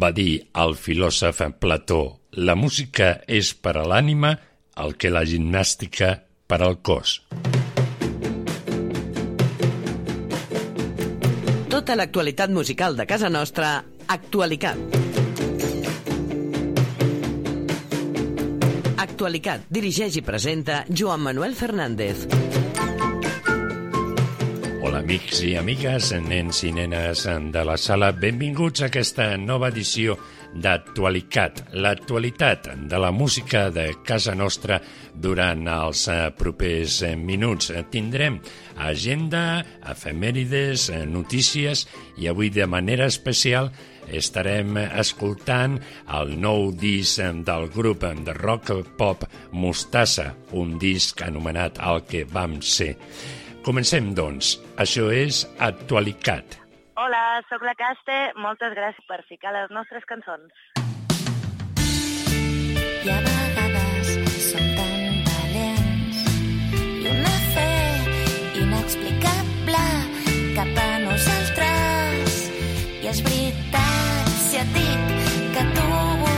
va dir el filòsof Plató, la música és per a l'ànima el que la gimnàstica per al cos. Tota l'actualitat musical de casa nostra, Actualicat. Actualitat dirigeix i presenta Joan Manuel Fernández. Amics i amigues, nens i nenes de la sala. Benvinguts a aquesta nova edició d'Actualitat, l'actualitat de la música de casa nostra durant els eh, propers eh, minuts. Tindrem agenda, efemèrides, eh, notícies i avui de manera especial estarem escoltant el nou disc del grup de rock pop Mostassa, un disc anomenat El que vam ser. Comencem, doncs. Això és Actualitat. Hola, sóc la Caste. Moltes gràcies per ficar les nostres cançons. I a vegades som tan valents i una fe inexplicable cap a nosaltres. I és veritat, si et dic que tu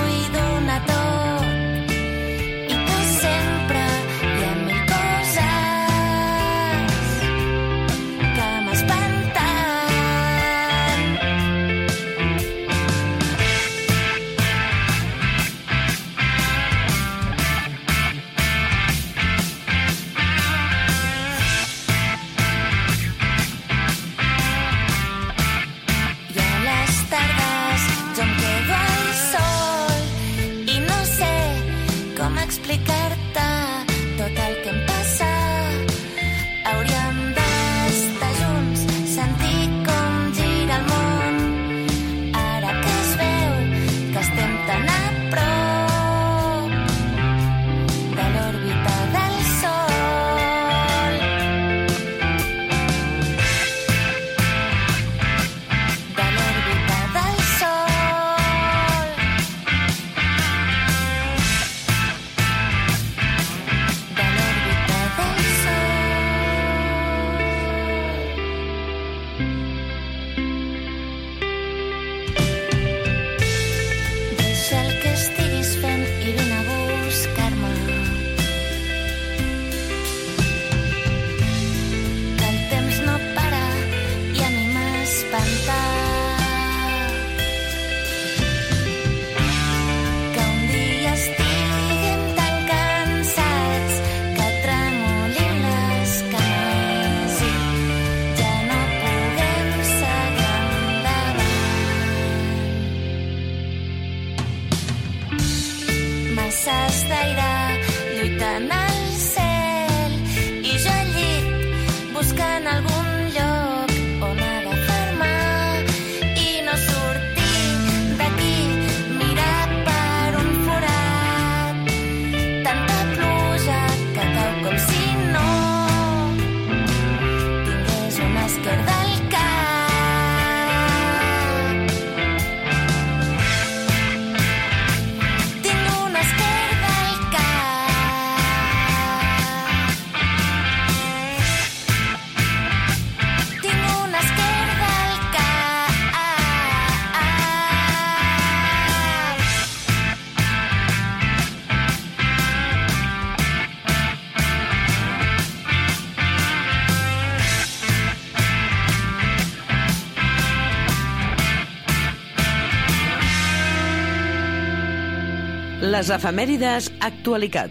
Les efemèrides Actualitat.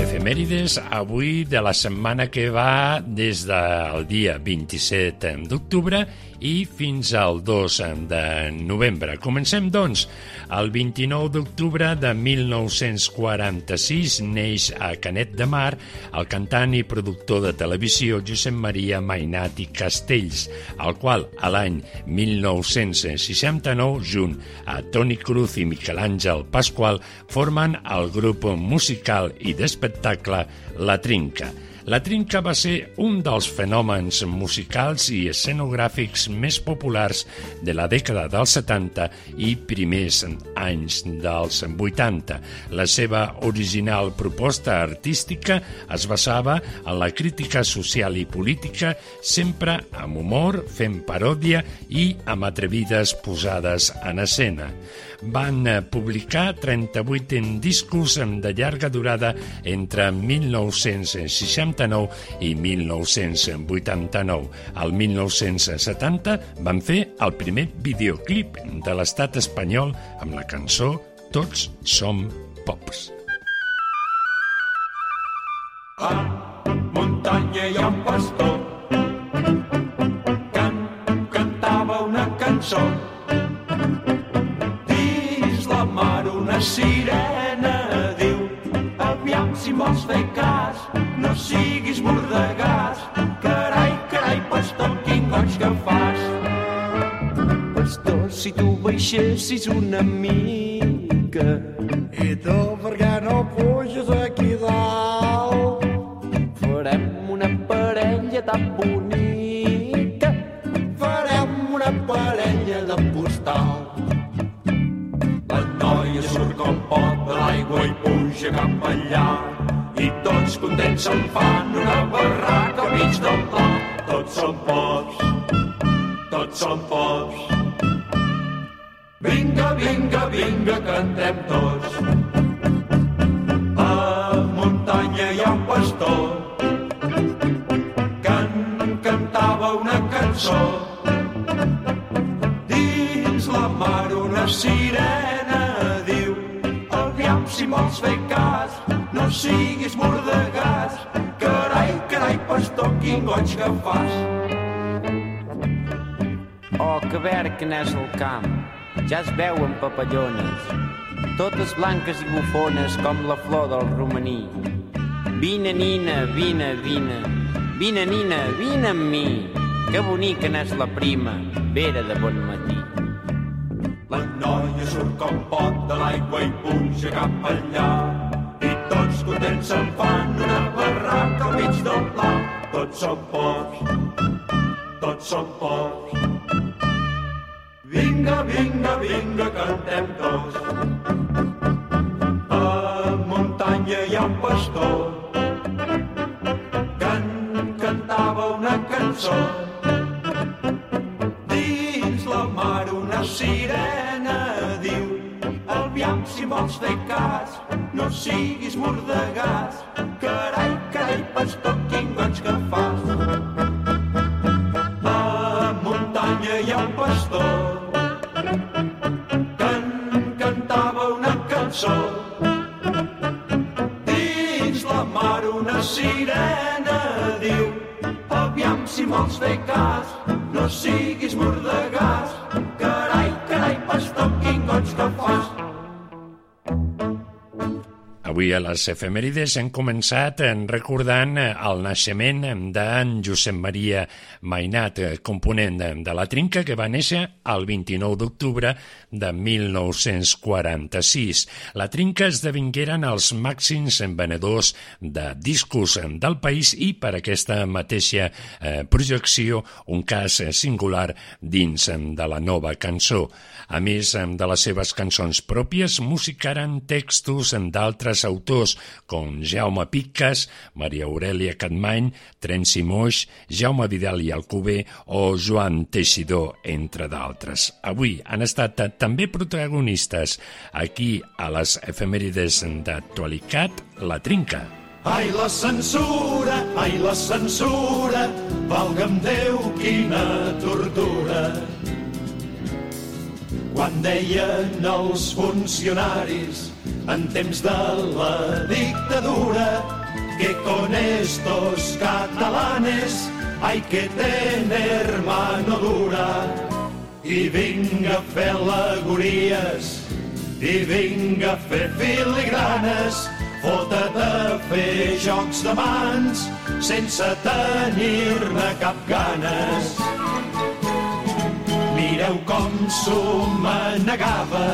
Efemèrides avui de la setmana que va des del dia 27 d'octubre i fins al 2 de novembre. Comencem, doncs, el 29 d'octubre de 1946 neix a Canet de Mar el cantant i productor de televisió Josep Maria Mainat i Castells, el qual a l'any 1969, junt a Toni Cruz i Miquel Àngel Pasqual, formen el grup musical i d'espectacle La Trinca. La Trinca va ser un dels fenòmens musicals i escenogràfics més populars de la dècada dels 70 i primers anys dels 80. La seva original proposta artística es basava en la crítica social i política, sempre amb humor, fent paròdia i amb atrevides posades en escena van eh, publicar 38 discos de llarga durada entre 1969 i 1989. Al 1970 van fer el primer videoclip de l'estat espanyol amb la cançó Tots som pops. A muntanya hi ha un pastor sirena diu aviam si vols fer cas no siguis mordegàs carai, carai, pastor, quin goig que fas. Pastor, si tu baixessis una mica i tu puja cap allà. I tots contents se'n fan una barraca al mig del pla. Tots són pocs, tots són pocs. Vinga, vinga, vinga, cantem tots. A muntanya hi ha un pastor que en cantava una cançó. Dins la mar una sirena si vols fer cas, no siguis mordegàs. Carai, carai, pastor, quin goig que fas. Oh, que verd que n'és el camp, ja es veuen papallones, totes blanques i bufones com la flor del romaní. Vine, nina, vine, vine, vine, nina, vine amb mi, que bonica n'és la prima, vera de bon matí. La noia surt com pot de l'aigua i puja cap allà. I tots contents se'n fan una barraca al mig del pla. Tots són pocs, tots són pocs. Vinga, vinga, vinga, cantem tots. A muntanya hi ha un vols fer cas, no siguis mordegàs. Carai, carai, pastor, quin goig que fas. A muntanya hi ha un pastor que en cantava una cançó. Dins la mar una sirena diu Aviam si vols fer cas, no siguis mordegàs. Avui a les efemèrides hem començat recordant el naixement d'en Josep Maria Mainat, component de la Trinca, que va néixer el 29 d'octubre de 1946. La Trinca esdevingueren els màxims venedors de discos del país i per aquesta mateixa eh, projecció un cas singular dins de la nova cançó. A més de les seves cançons pròpies, musicaren textos d'altres autors com Jaume Piques, Maria Aurelia Catmany, Trenci Moix, Jaume Vidal i Alcubé o Joan Teixidor, entre d'altres. Avui han estat també protagonistes aquí a les efemèrides d'actualitat La Trinca. Ai, la censura, ai, la censura, valga'm Déu, quina tortura quan deien els funcionaris en temps de la dictadura que con estos catalanes hay que tener mano dura i vinga a fer alegories i vinga a fer filigranes. Fota't a fer jocs de mans sense tenir-ne cap ganes. Mireu com s'ho manegava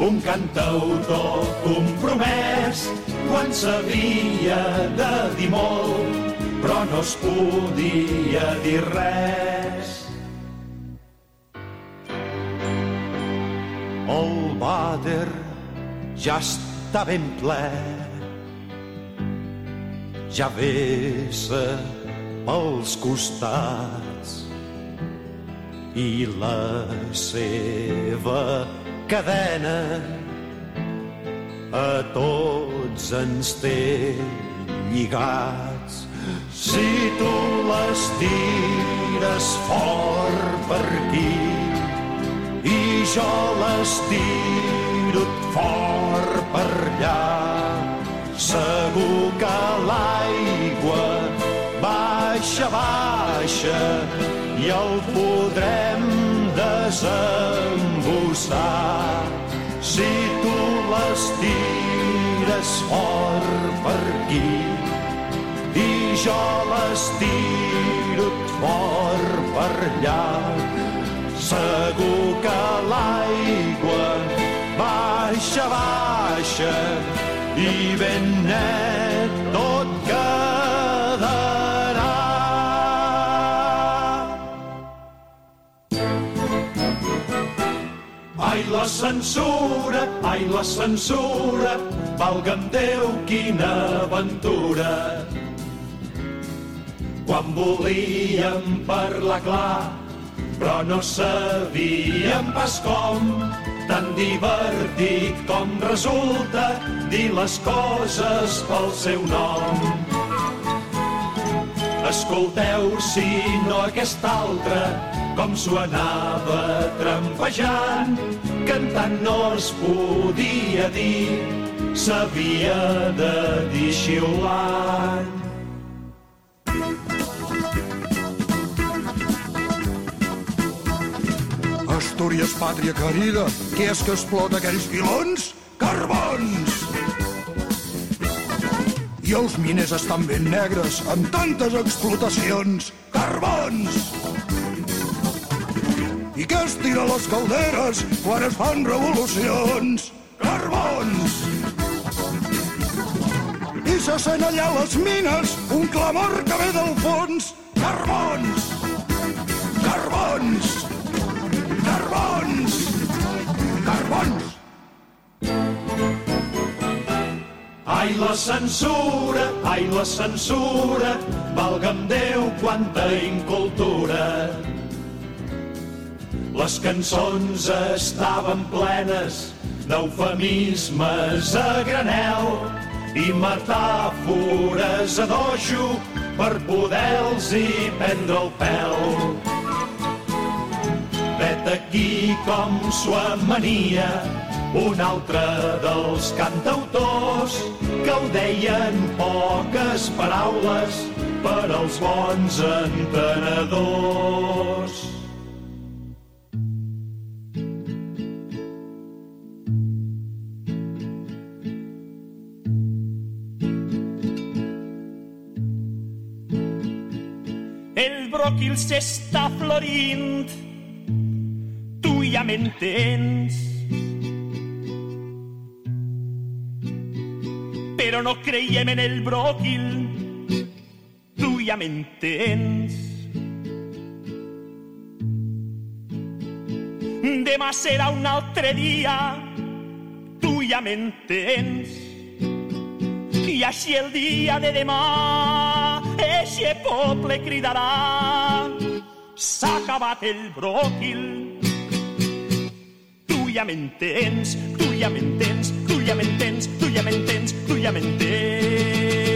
un cantautor compromès. Quan s'havia de dir molt però no es podia dir res. El vàter ja està ben ple, ja vessa pels costats i la seva cadena a tots ens té lligats. Si tu les tires fort per aquí i jo les tiro fort per allà, segur que l'aigua baixa, baixa i el podrem desembussar. Si tu les tires fort per aquí i jo les tiro fort per allà, segur que l'aigua baixa, baixa i ben net tot quedarà. Ai, la censura, ai, la censura, valga'm Déu, quina aventura. Quan volíem parlar clar, però no sabíem pas com, tan divertit com resulta dir les coses pel seu nom. Escolteu, si no aquest altre, com s'ho anava trampejant, cantant no es podia dir, s'havia de dir xiulant. Astúries, pàtria querida, què és que explota aquells filons? Carbons! I els miners estan ben negres amb tantes explotacions. Carbons! I què es tira les calderes quan es fan revolucions? Carbons! I se sent allà les mines un clamor que ve del fons. Carbons! Carbons! Carbons! Carbons! Ai, la censura, ai, la censura, valga'm Déu, quanta incultura. Les cançons estaven plenes d'eufemismes a granel i metàfores a dojo per poder-los-hi prendre el pèl. Vet aquí com s'ho amania un altre dels cantautors que ho deien poques paraules per als bons entenedors. El bròquil s'està florint, tu ja m'entens. Però no creiem en el bròquil, tu ja m'entens. Demà serà un altre dia, tu ja m'entens. I així el dia de demà, eixe poble cridarà. S'ha acabat el bròquil, ja m'entens, tu ja m'entens, tu ja m'entens, tu ja m'entens, tu ja m'entens.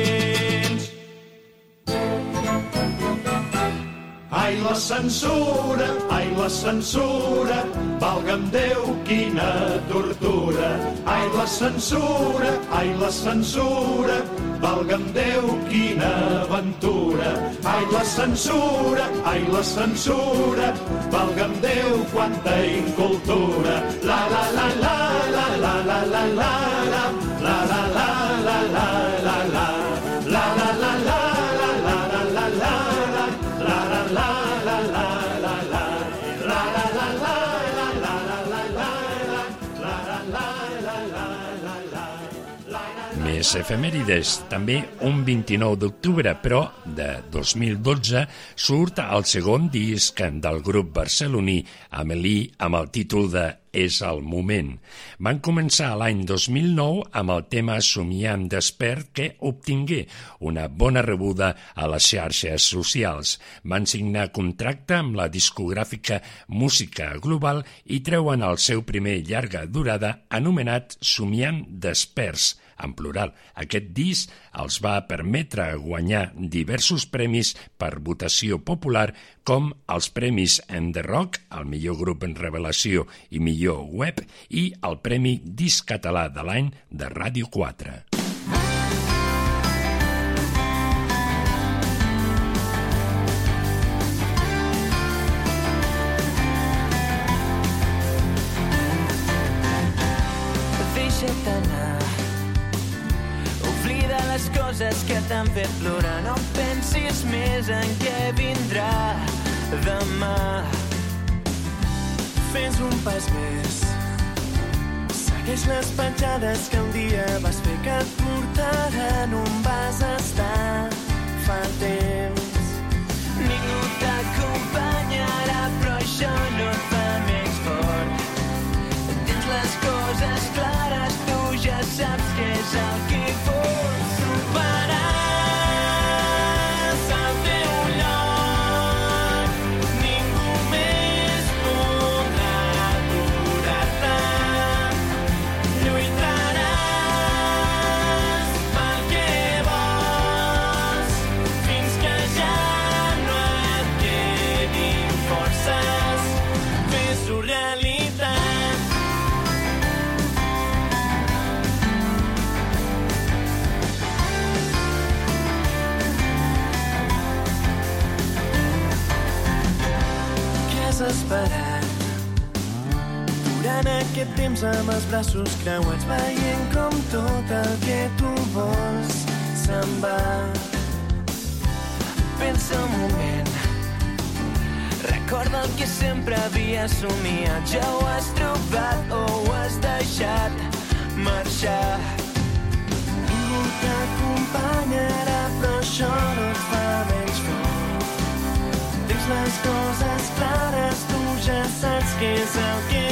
Ai, la censura, ai, la censura, valga'm Déu, quina tortura. Ai, la censura, ai, la censura, valga'm Déu, quina aventura. Ai, la censura, ai, la censura, valga'm Déu, quanta incultura. La, la, la, la, la, la, la, la, la, la, més efemèrides. També un 29 d'octubre, però de 2012, surt el segon disc del grup barceloní Amélie amb el títol de és el moment. Van començar l'any 2009 amb el tema Somiant despert que obtingué una bona rebuda a les xarxes socials. Van signar contracte amb la discogràfica Música Global i treuen el seu primer llarga durada anomenat Somiant desperts en plural. Aquest disc els va permetre guanyar diversos premis per votació popular com els premis en The Rock, el millor grup en revelació i millor web, i el Premi Disc Català de l'any de Ràdio 4. Coses que t'han fet plorar. No pensis més en què vindrà demà. Fes un pas més. Segueix les petjades que un dia vas fer que et portaran on vas estar fa temps. Temps amb els braços creuats veient com tot el que tu vols se'n va. Pensa un moment, recorda el que sempre havia somiat. Ja ho has trobat o ho has deixat marxar. Ningú t'acompanyarà, però això no et fa menys fort. Tens les coses clares, tu ja saps què és el que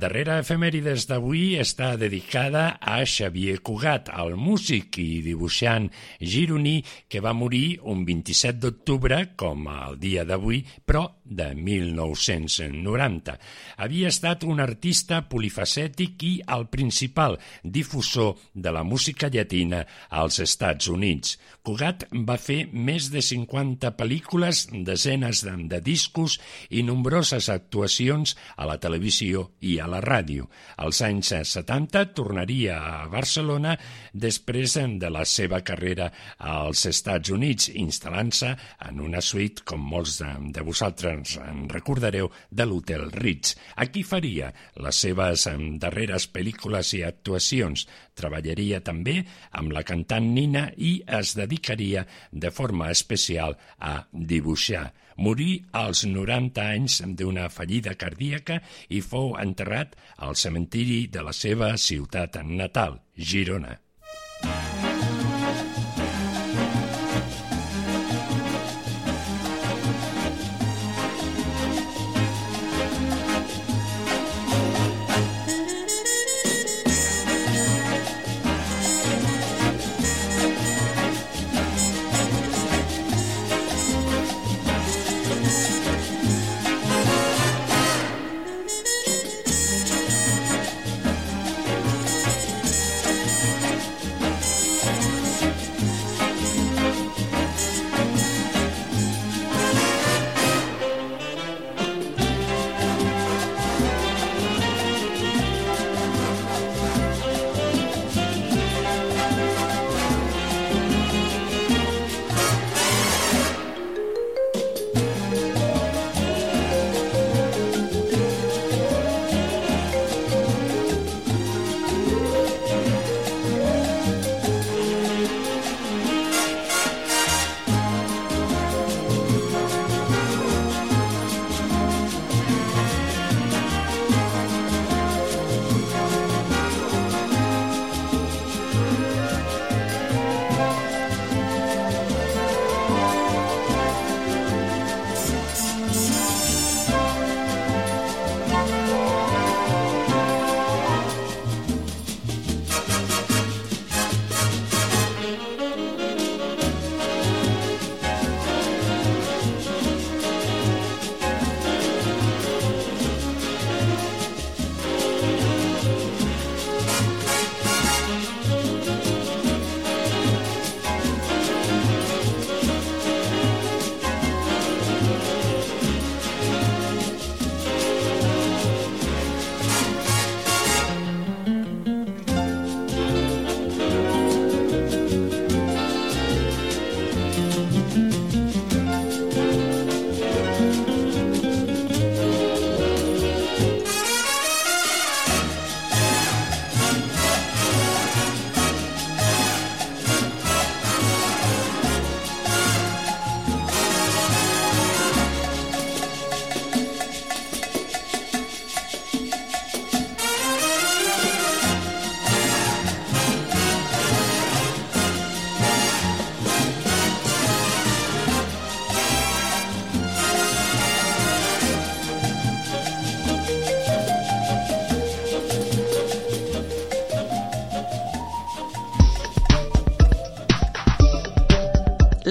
darrera efemèrides d'avui està dedicada a Xavier Cugat, el músic i dibuixant gironí que va morir un 27 d'octubre, com el dia d'avui, però de 1990. Havia estat un artista polifacètic i el principal difusor de la música llatina als Estats Units. Cugat va fer més de 50 pel·lícules, desenes de, discos i nombroses actuacions a la televisió i a la ràdio. Als anys 70 tornaria a Barcelona després de la seva carrera als Estats Units, instal·lant-se en una suite, com molts de, de vosaltres en recordareu, de l'Hotel Ritz. Aquí faria les seves darreres pel·lícules i actuacions. Treballaria també amb la cantant Nina i es dedicaria de forma especial a dibuixar. Morí als 90 anys d'una fallida cardíaca i fou enterrat al cementiri de la seva ciutat natal, Girona.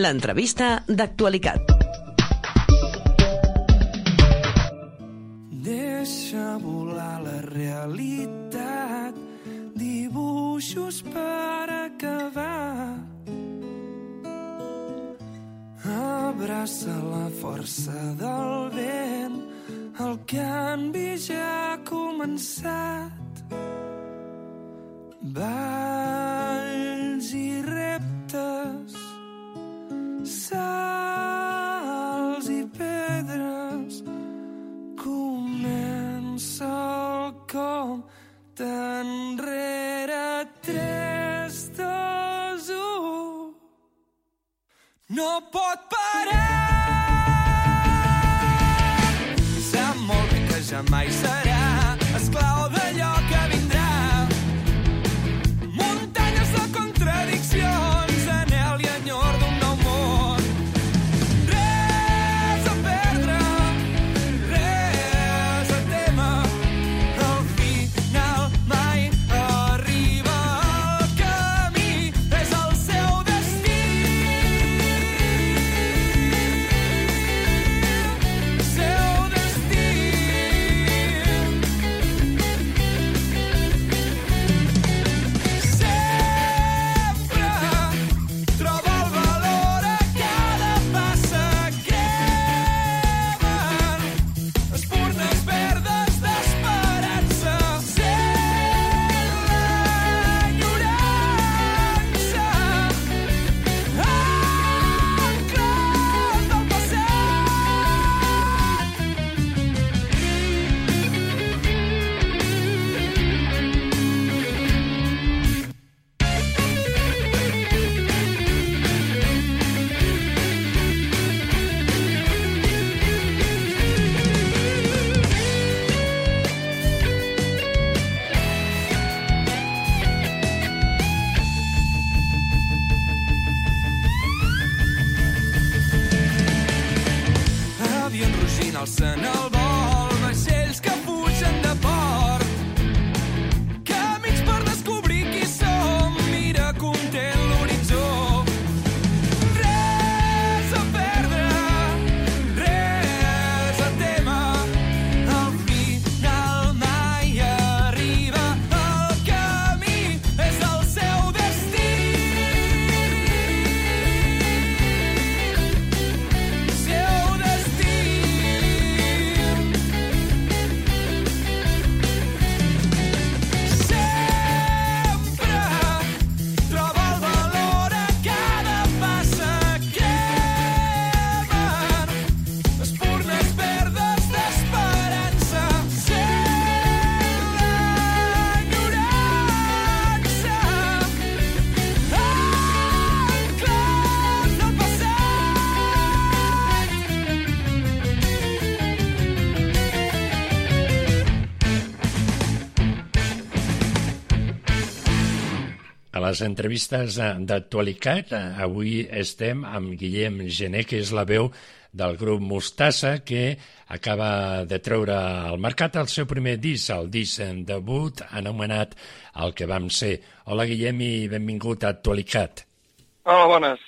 L'entrevista d'actualitat. No les entrevistes eh, d'actualitat, eh, avui estem amb Guillem Gené, que és la veu del grup Mostassa, que acaba de treure al mercat el seu primer disc, el disc en debut, anomenat El que vam ser. Hola, Guillem, i benvingut a Actualitat. Hola, bones.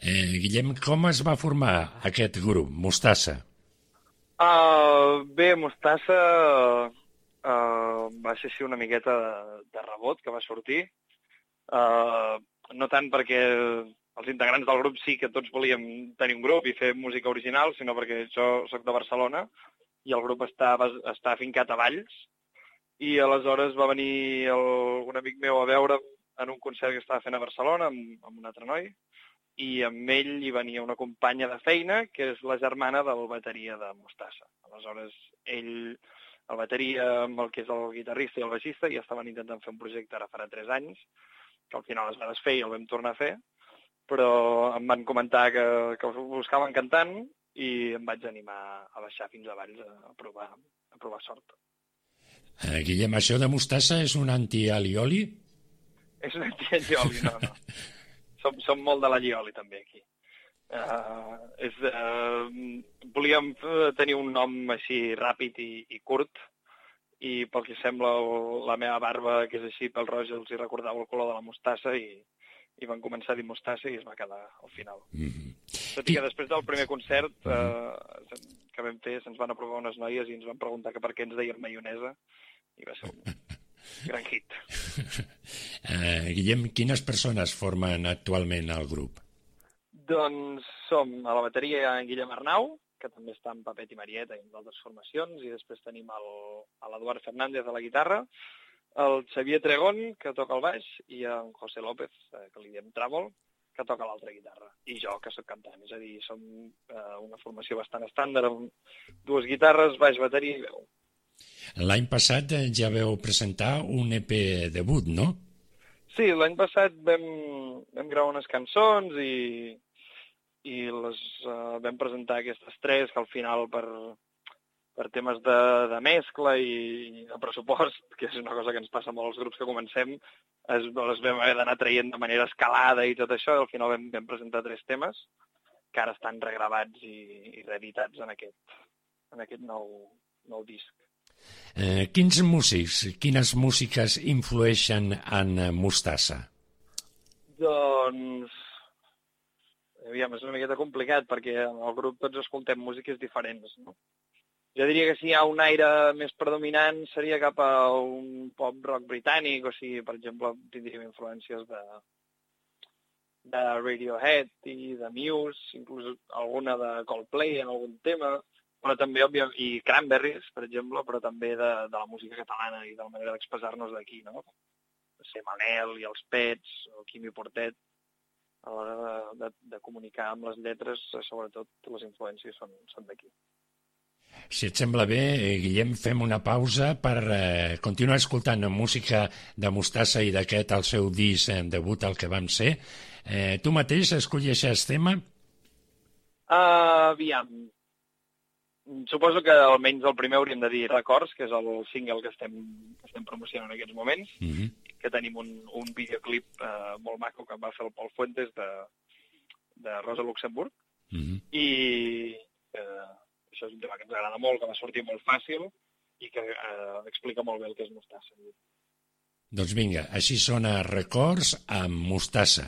Eh, Guillem, com es va formar aquest grup, Mostassa? Uh, bé, Mostassa uh, va ser així una miqueta de, de rebot que va sortir. Uh, no tant perquè els integrants del grup sí que tots volíem tenir un grup i fer música original, sinó perquè jo sóc de Barcelona i el grup està, està afincat a Valls i aleshores va venir el, un amic meu a veure en un concert que estava fent a Barcelona amb, amb un altre noi i amb ell hi venia una companya de feina que és la germana del bateria de Mostassa. Aleshores, ell, el bateria amb el que és el guitarrista i el baixista, ja estaven intentant fer un projecte ara farà 3 anys, que al final es va desfer i el vam tornar a fer, però em van comentar que, que ho buscaven cantant i em vaig animar a baixar fins a Valls a, provar, a provar sort. Eh, Guillem, això de Mostassa és un anti-alioli? És un antiallioli, no, no. Som, som molt de l'allioli, també, aquí. Uh, és, uh, volíem eh, tenir un nom així ràpid i, i curt, i pel que sembla el- la meva barba, que és així pel roig, els hi recordava el color de la mostassa i, i van començar a dir mostassa i es va quedar al final. Mm -hmm. Tot i que després del primer concert eh, que vam fer se'ns van aprovar unes noies i ens van preguntar que per què ens deien maionesa i va ser un gran hit. Uh, Guillem, quines persones formen actualment el grup? Doncs som a la bateria en Guillem Arnau, que també està en Papet i Marieta i en d'altres formacions, i després tenim l'Eduard Fernández a la guitarra, el Xavier Tregón, que toca el baix, i en José López, eh, que li diem Tràvol, que toca l'altra guitarra, i jo, que sóc cantant. És a dir, som eh, una formació bastant estàndard, amb dues guitarres, baix, bateria i veu. L'any passat eh, ja veu presentar un EP debut, no? Sí, l'any passat vam, vam gravar unes cançons i, i les uh, vam presentar aquestes tres, que al final per, per temes de, de mescla i de pressupost, que és una cosa que ens passa molt als grups que comencem, es, les vam haver d'anar traient de manera escalada i tot això, i al final vam, vam presentar tres temes que ara estan regravats i, i reeditats en aquest, en aquest nou, nou disc. Eh, quins músics, quines músiques influeixen en Mostassa? Doncs... Aviam, és una miqueta complicat perquè en el grup tots escoltem músiques diferents, no? Jo diria que si hi ha un aire més predominant seria cap a un pop rock britànic, o sigui, per exemple, tindríem influències de, de Radiohead i de Muse, inclús alguna de Coldplay en algun tema, però també, òbviament, i Cranberries, per exemple, però també de, de la música catalana i de la manera d'expressar-nos d'aquí, no? Ser Manel i els Pets, o Quimi Portet, a l'hora de, de, de comunicar amb les lletres, sobretot les influències són, són d'aquí. Si et sembla bé, eh, Guillem, fem una pausa per eh, continuar escoltant música de Mostassa i d'aquest el seu disc en debut, el que vam ser. Eh, tu mateix escolleixes tema? Uh, aviam. Suposo que almenys el primer hauríem de dir Records, que és el single que estem, que estem promocionant en aquests moments, Mm -hmm. Que tenim un, un videoclip uh, molt maco que va fer el Pol Fuentes de, de Rosa Luxemburg, Mm -hmm. i eh, això és un tema que ens agrada molt, que va sortir molt fàcil i que eh, explica molt bé el que és mostassa. Doncs vinga, així sona Records amb Mostassa.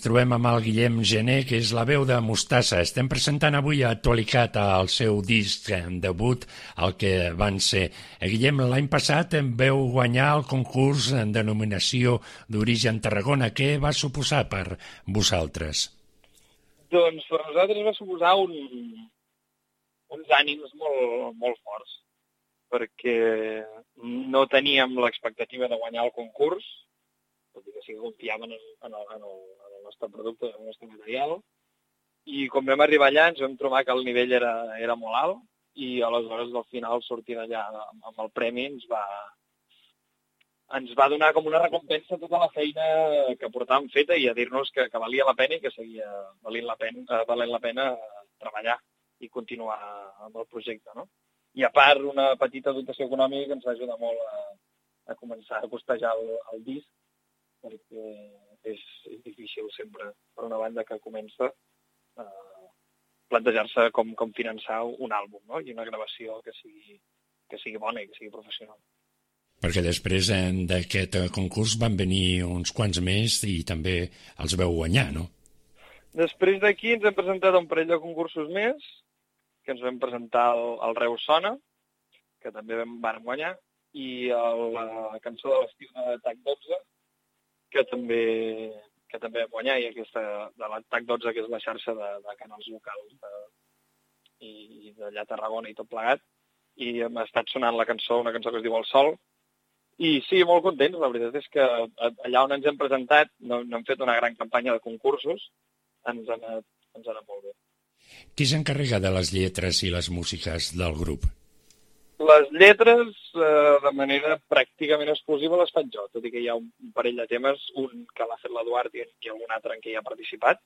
Ens trobem amb el Guillem Gené, que és la veu de Mostassa. Estem presentant avui Actualicat el seu disc debut, el que van ser. Guillem, l'any passat em veu guanyar el concurs de nominació d'Origen Tarragona. Què va suposar per vosaltres? Doncs per nosaltres va suposar un, uns ànims molt, molt forts, perquè no teníem l'expectativa de guanyar el concurs, tot i que sí que confiàvem en, en, en, el, en el nostre producte, en el nostre material, i com vam arribar allà ens vam trobar que el nivell era, era molt alt i aleshores al final sortir d'allà amb el premi ens va, ens va donar com una recompensa tota la feina que portàvem feta i a dir-nos que, que valia la pena i que seguia valent la pena, eh, valent la pena treballar i continuar amb el projecte. No? I a part, una petita dotació econòmica que ens va ajudar molt a, a començar a costejar el, el disc perquè sempre per una banda que comença a eh, plantejar-se com, com finançar un àlbum no? i una gravació que sigui, que sigui bona i que sigui professional. Perquè després eh, d'aquest concurs van venir uns quants més i també els veu guanyar, no? Després d'aquí ens hem presentat un parell de concursos més, que ens vam presentar al, al Reus Sona, que també vam, van guanyar, i el, la cançó de l'estiu de TAC 12, que també que també vam guanyar, i aquesta de l'ATAC 12, que és la xarxa de, de canals locals de, i, i d'allà a Tarragona i tot plegat, i hem estat sonant la cançó, una cançó que es diu El Sol, i sí, molt contents, la veritat és que allà on ens hem presentat no, no hem fet una gran campanya de concursos, ens ha anat, ens ha anat molt bé. Qui s'encarrega de les lletres i les músiques del grup? Les lletres, eh, de manera pràcticament exclusiva, les faig jo, tot i que hi ha un parell de temes, un que l'ha fet l'Eduard i, algun altre en què hi ha participat.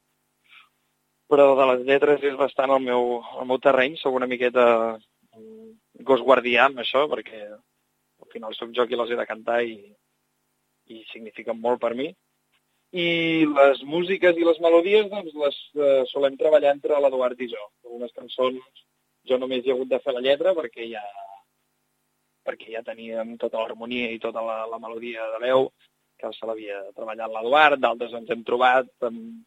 Però de les lletres és bastant el meu, el meu terreny, sóc una miqueta gos guardià amb això, perquè al final sóc jo qui les he de cantar i, i signifiquen molt per mi. I les músiques i les melodies doncs, les eh, solem treballar entre l'Eduard i jo. Algunes cançons jo només he hagut de fer la lletra perquè ja perquè ja teníem tota l'harmonia i tota la, la melodia de veu que se l'havia treballat l'Eduard, d'altres ens hem trobat amb,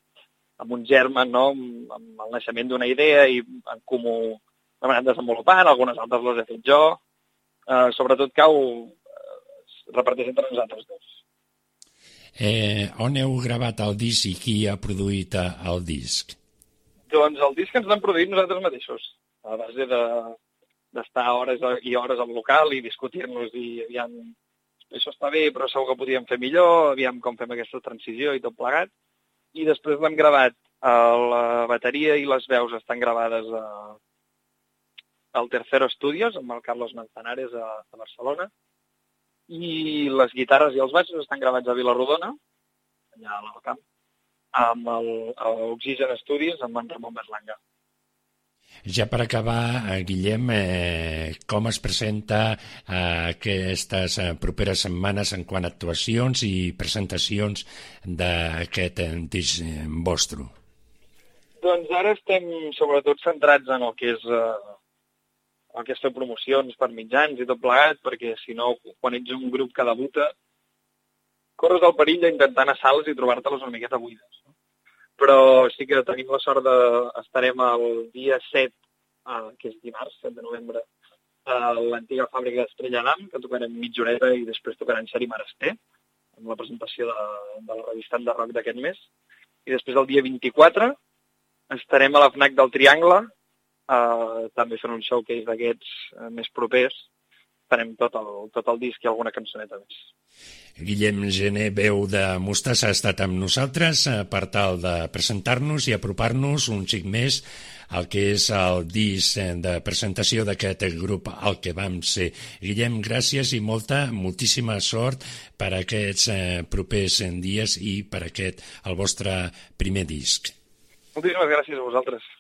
amb un germen, no? amb, amb el naixement d'una idea i en comú l'hem anat desenvolupant, algunes altres les he fet jo, eh, sobretot cau eh, reparteix entre nosaltres dos. Eh, on heu gravat el disc i qui ha produït eh, el disc? Doncs el disc ens l'hem produït nosaltres mateixos, a base de, d'estar hores i hores al local i discutir-nos i aviam, això està bé, però segur que podíem fer millor, aviam com fem aquesta transició i tot plegat. I després l'hem gravat, la bateria i les veus estan gravades a, al Tercero Studios, amb el Carlos Manzanares a, a Barcelona, i les guitarres i els baixos estan gravats a Vilarrodona, allà a l'Alcamp, amb Oxygen Studios, amb en Ramon Berlanga. Ja per acabar, eh, Guillem, eh, com es presenta eh, aquestes eh, properes setmanes en quant a actuacions i presentacions d'aquest eh, disc vostre? Doncs ara estem sobretot centrats en el que és eh, fer promocions per mitjans i tot plegat, perquè si no, quan ets un grup que debuta, corres el perill d'intentar anar a sales i trobar-te-les una miqueta buides. No? Però sí que tenim la sort de... estarem el dia 7, eh, que és dimarts, 7 de novembre, a l'antiga fàbrica d'Estrella d'Am, que tocarem mitja horeta i després tocarem Seri Marester, amb la presentació de, de la revista de rock d'aquest mes. I després el dia 24 estarem a la FNAC del Triangle, eh, també fent un showcase d'aquests eh, més propers, farem tot el, tot el disc i alguna cançoneta més. Guillem Gené, veu de Mostassa, ha estat amb nosaltres eh, per tal de presentar-nos i apropar-nos un xic més al que és el disc eh, de presentació d'aquest grup al que vam ser. Guillem, gràcies i molta, moltíssima sort per aquests eh, propers dies i per aquest, el vostre primer disc. Moltíssimes gràcies a vosaltres.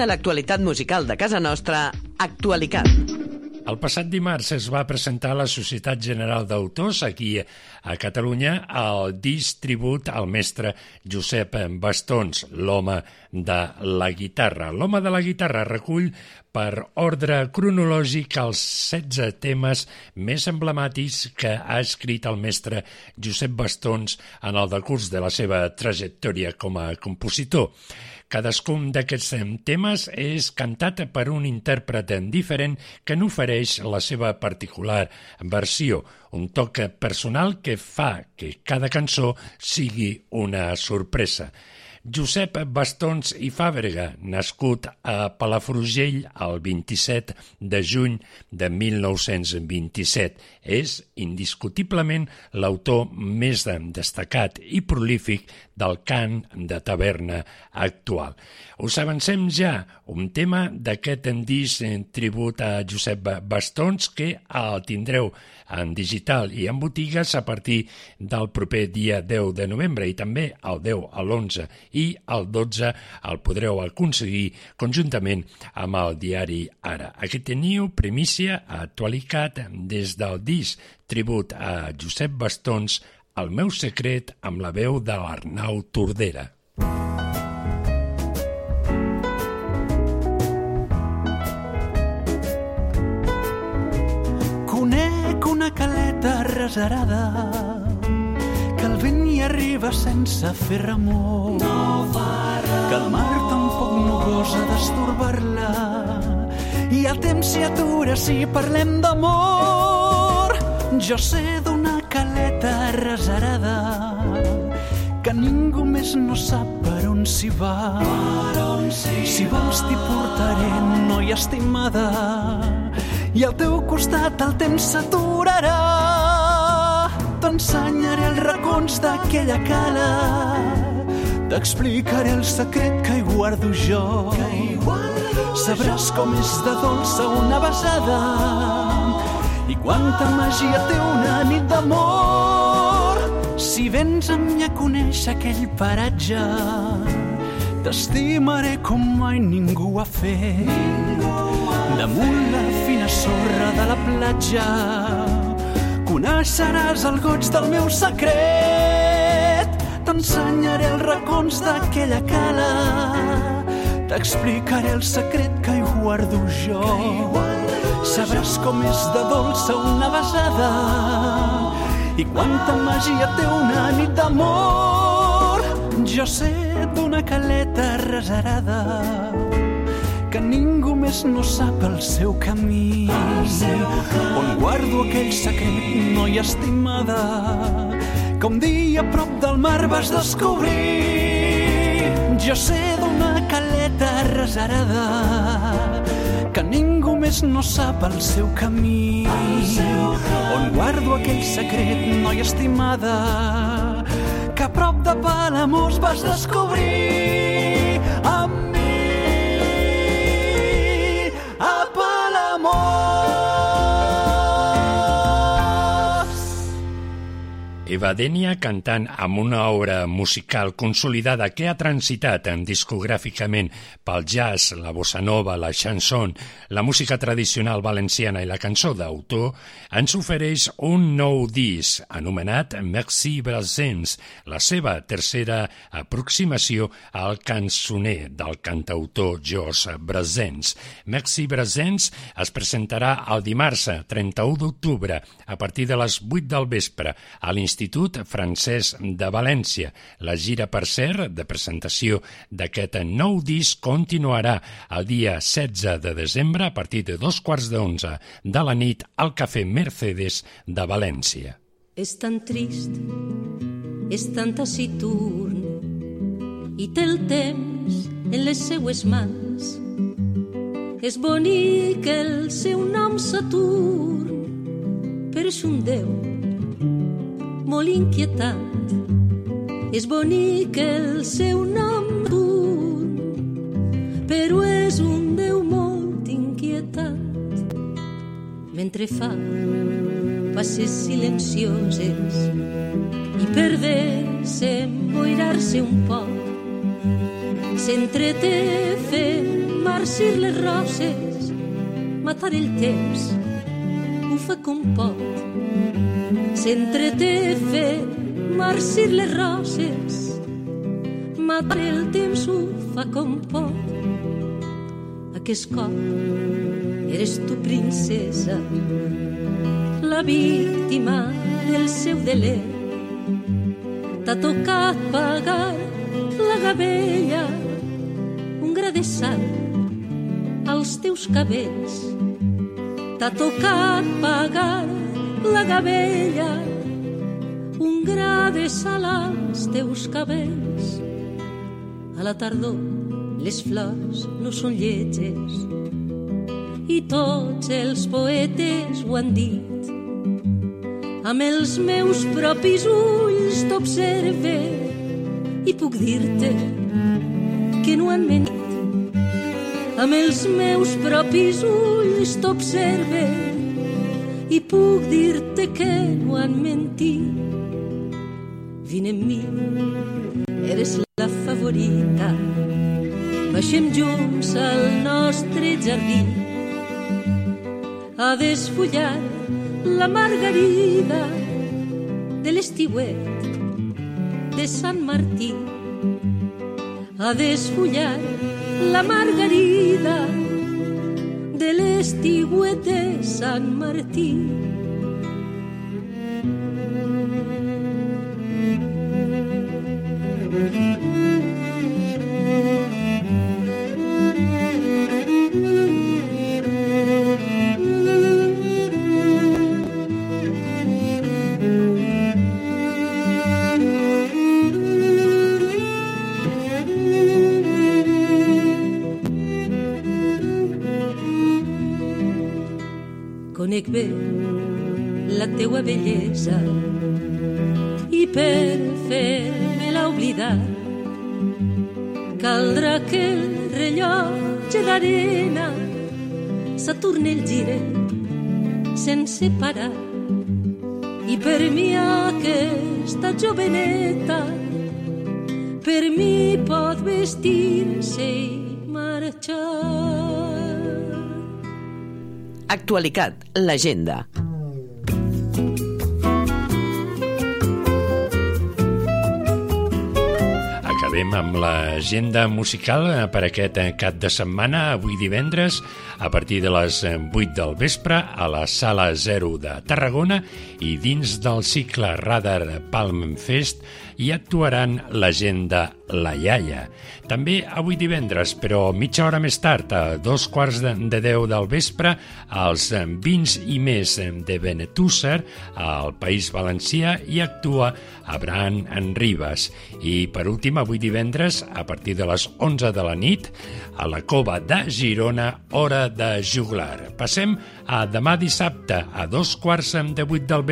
Tota l'actualitat musical de casa nostra, Actualicat. El passat dimarts es va presentar a la Societat General d'Autors aquí a Catalunya el disc tribut al mestre Josep Bastons, l'home de la guitarra. L'home de la guitarra recull per ordre cronològic els 16 temes més emblemàtics que ha escrit el mestre Josep Bastons en el decurs de la seva trajectòria com a compositor. Cadascun d'aquests temes és cantat per un intèrpret diferent que n'ofereix la seva particular versió, un toc personal que fa que cada cançó sigui una sorpresa. Josep Bastons i Fàbrega, nascut a Palafrugell el 27 de juny de 1927, és indiscutiblement l'autor més destacat i prolífic del cant de taverna actual. Us avancem ja un tema d'aquest disc en tribut a Josep Bastons que el tindreu en digital i en botigues a partir del proper dia 10 de novembre i també el 10 a l'11 i el 12 el podreu aconseguir conjuntament amb el diari Ara. Aquí teniu primícia actualitat des del disc tribut a Josep Bastons El meu secret amb la veu de l'Arnau Tordera. Conec una caleta reserada arriba sense fer remor. No fa que el mar tampoc no gosa d'estorbar-la i el temps s'hi atura si parlem d'amor. Jo sé d'una caleta reserada que ningú més no sap per on s'hi va. Si, si vols t'hi portaré, noia estimada, i al teu costat el temps s'aturarà. T'ensenyaré els racons d'aquella cala, t'explicaré el secret que hi guardo jo. Sabràs com és de dolça una besada i quanta màgia té una nit d'amor. Si vens amb mi a conèixer aquell paratge, t'estimaré com mai ningú ha fet. Damunt la fina sorra de la platja, coneixeràs el goig del meu secret. T'ensenyaré els racons d'aquella cala, t'explicaré el secret que hi guardo jo. Sabràs com és de dolça una besada i quanta màgia té una nit d'amor. Jo sé d'una caleta reserada que ningú més no sap el seu camí. On guardo aquell secret, noia estimada, que un dia a prop del mar vas descobrir. Jo sé d'una caleta reserada que ningú més no sap el seu camí. On guardo aquell secret, noia estimada, que a prop de Palamós vas descobrir amb Eva Denia cantant amb una obra musical consolidada que ha transitat en discogràficament pel jazz, la bossa nova, la chanson, la música tradicional valenciana i la cançó d'autor, ens ofereix un nou disc anomenat Merci Brasens, la seva tercera aproximació al cançoner del cantautor Jos Brasens. Merci Brasens es presentarà el dimarts 31 d'octubre a partir de les 8 del vespre a l'Institut l'Institut Francès de València. La gira, per cert, de presentació d'aquest nou disc continuarà el dia 16 de desembre a partir de dos quarts d'onze de la nit al Cafè Mercedes de València. És tan trist, és tan taciturn i té el temps en les seues mans. És bonic el seu nom Saturn, però és un déu molt inquietant. És bonic el seu nom dur, però és un déu molt inquietant. Mentre fa passes silencioses i perdent-se, emboirar-se un poc, s'entreté fent marcir les roses, matar el temps, ho fa com pot. S'entreté fer marcir les roses, matar el temps ho fa com pot. Aquest cop eres tu princesa, la víctima del seu deler. T'ha tocat pagar la gavella, un gra de sal als teus cabells. T'ha tocat pagar la gavella, un gra de sal als teus cabells. A la tardor les flors no són lletges i tots els poetes ho han dit. Amb els meus propis ulls t'observe i puc dir-te que no han mentit. Amb els meus propis ulls t'observe i puc dir-te que no han mentit. Vine amb mi, eres la favorita. Baixem junts al nostre jardí a desfullar la margarida de l'estiuet de Sant Martí. A desfullar la margarida de l'estiuet de Sant Martí. Conec bé la teua bellesa i per fer-me-la oblidar caldrà que el rellotge d'arena s'aturni el gire sense parar. I per mi aquesta joveneta per mi pot vestir-se i marxar Actualitat, l'agenda. Acabem amb l'agenda musical per aquest cap de setmana, avui divendres, a partir de les 8 eh, del vespre, a la Sala 0 de Tarragona i dins del cicle Radar Palm Fest hi actuaran la gent de La Iaia. També avui divendres, però mitja hora més tard, a dos quarts de, de deu del vespre, als vins i més de Benetússer, al País Valencià, hi actua Abraham en Ribas. I per últim, avui divendres, a partir de les 11 de la nit, a la Cova de Girona, hora de juglar. Passem a demà dissabte, a dos quarts de vuit del vespre,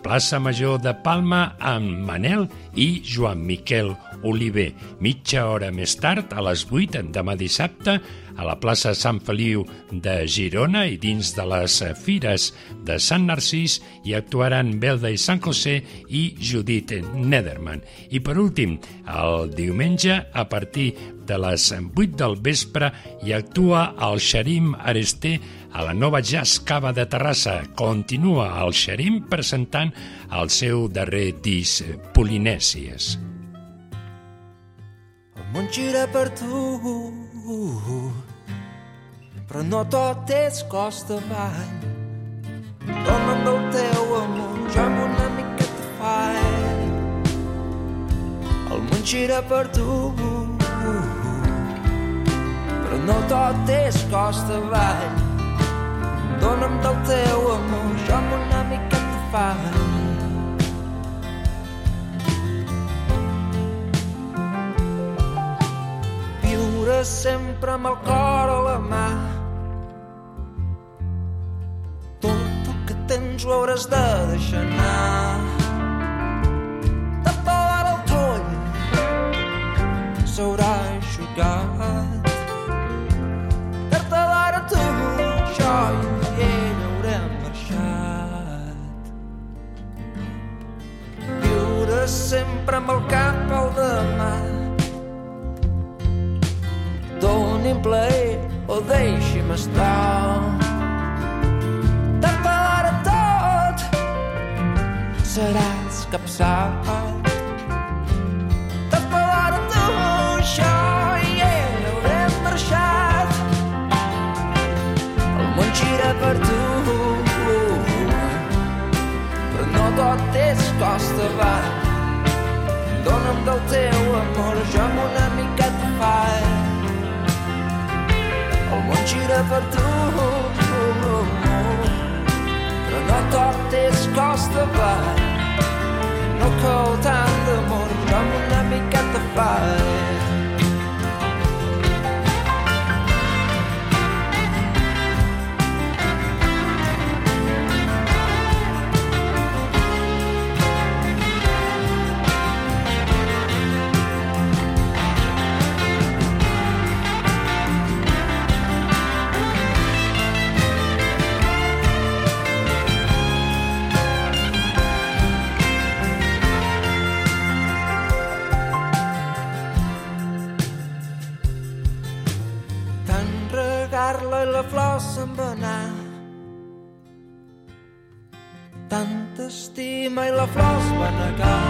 plaça Major de Palma amb Manel i Joan Miquel Oliver. Mitja hora més tard, a les 8, demà dissabte, a la plaça Sant Feliu de Girona i dins de les fires de Sant Narcís hi actuaran Belda i Sant José i Judit Nederman. I per últim, el diumenge, a partir de les 8 del vespre, hi actua el Xerim Aresté a la nova Jazz Cava de Terrassa. Continua el Xerim presentant el seu darrer disc Polinèsies. El món gira per tu, però no tot és costa avall. Dona'm del teu amor, jo amb una miqueta fall. El món gira per tu, però no tot és costa avall. Dona'm del teu amor, jo amb una miqueta fall. Viure sempre amb el cor a la mà. Tot el que tens ho hauràs de deixar anar. Tapar el toll s'haurà aixugat. Tard o d'hora tu, jo sempre amb el cap al demà. Doni'm plaer deixi'm estar. Taparà tot, seràs capçat. Taparà tu, això i ell haurem marxat. El món gira per tu, però no tot és costa avall. Dóna'm del teu amor, jo amb una miqueta faig. El món gira per tu, però no tot és costa avall. No cau tant d'amor, jo amb una miqueta faig. Tant se'n va anar. Tanta estima i la flor es va negar.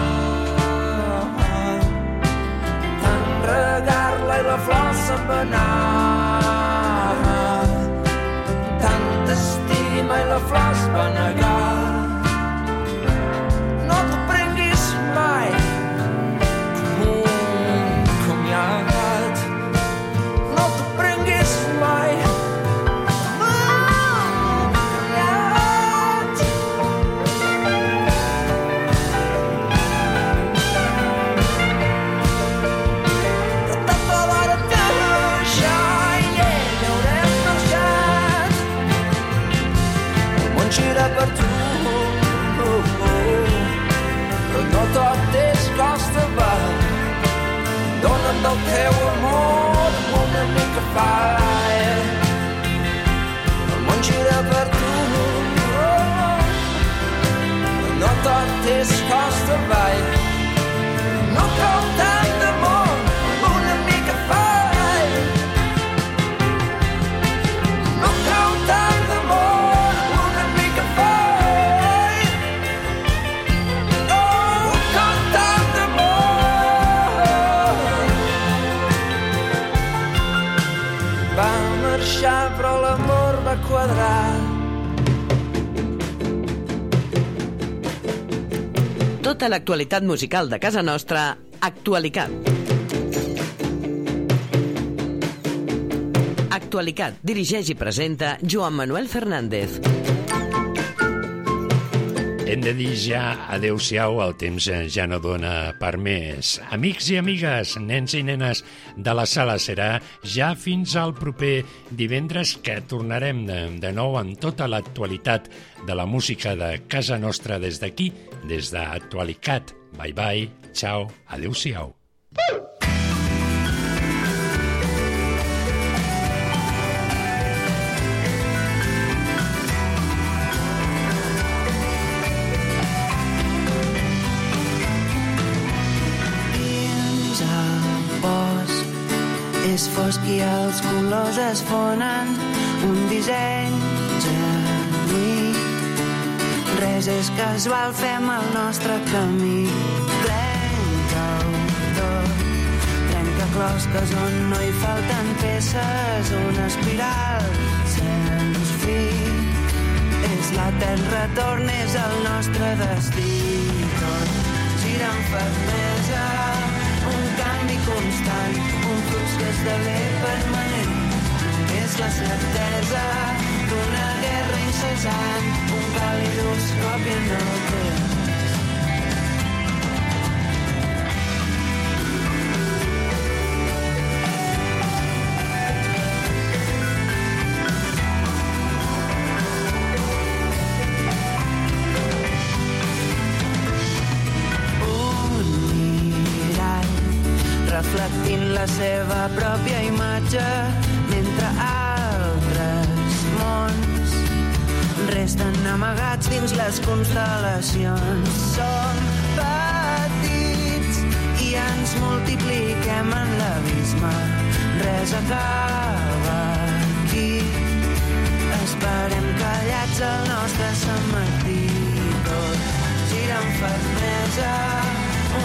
Tant regar-la i la flor se'n va anar. Tanta estima i la flor es va negar. L'actualitat musical de casa nostra, Actualicat. Actualicat, dirigeix i presenta Joan Manuel Fernández. Hem de dir ja adeu-siau, el temps ja no dona per més. Amics i amigues, nens i nenes de la sala, serà ja fins al proper divendres que tornarem de, de nou amb tota l'actualitat de la música de casa nostra des d'aquí, des d'Actualicat. Bye bye, ciao, adeu-siau. És fosc i els colors es fonen un disseny genuí. Res és casual fem el nostre camí. Trenca-ho tot trenca closques on no hi falten peces una espiral sens fi. És l'etern retorn és el nostre destí. Tot gira amb fermesa constant, un flux que esdevé permanent. És la certesa d'una guerra incessant, un calidoscopi en el temps. la seva pròpia imatge mentre altres mons resten amagats dins les constel·lacions. Som petits i ens multipliquem en l'abisme. Res acaba aquí. Esperem callats el nostre setmatí. Tot gira amb fermesa,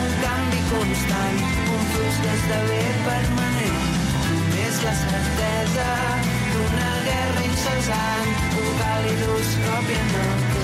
un canvi constant fus que esdevé permanent. Només la certesa d'una guerra incessant, un càlid ús còpia no.